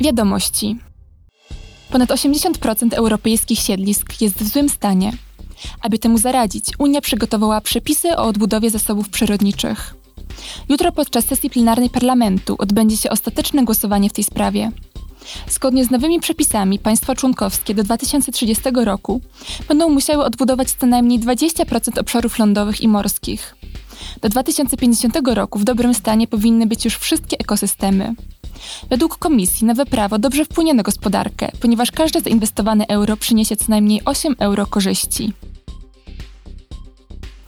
Wiadomości. Ponad 80% europejskich siedlisk jest w złym stanie. Aby temu zaradzić, Unia przygotowała przepisy o odbudowie zasobów przyrodniczych. Jutro podczas sesji plenarnej parlamentu odbędzie się ostateczne głosowanie w tej sprawie. Zgodnie z nowymi przepisami państwa członkowskie do 2030 roku będą musiały odbudować co najmniej 20% obszarów lądowych i morskich. Do 2050 roku w dobrym stanie powinny być już wszystkie ekosystemy. Według komisji nowe prawo dobrze wpłynie na gospodarkę, ponieważ każde zainwestowane euro przyniesie co najmniej 8 euro korzyści.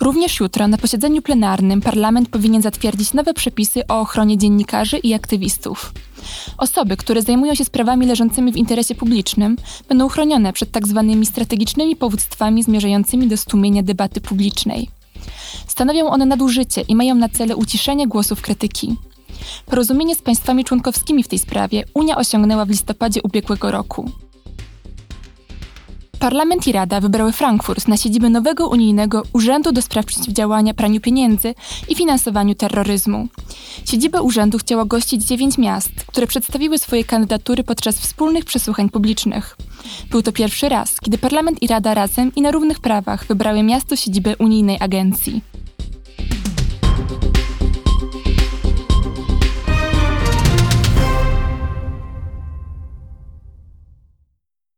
Również jutro na posiedzeniu plenarnym parlament powinien zatwierdzić nowe przepisy o ochronie dziennikarzy i aktywistów. Osoby, które zajmują się sprawami leżącymi w interesie publicznym, będą chronione przed tzw. Tak strategicznymi powództwami zmierzającymi do stłumienia debaty publicznej. Stanowią one nadużycie i mają na celu uciszenie głosów krytyki. Porozumienie z państwami członkowskimi w tej sprawie Unia osiągnęła w listopadzie ubiegłego roku. Parlament i Rada wybrały Frankfurt na siedzibę nowego unijnego Urzędu do Spraw Przeciwdziałania Praniu Pieniędzy i Finansowaniu Terroryzmu. Siedzibę urzędu chciało gościć dziewięć miast, które przedstawiły swoje kandydatury podczas wspólnych przesłuchań publicznych. Był to pierwszy raz, kiedy Parlament i Rada razem i na równych prawach wybrały miasto siedzibę unijnej agencji.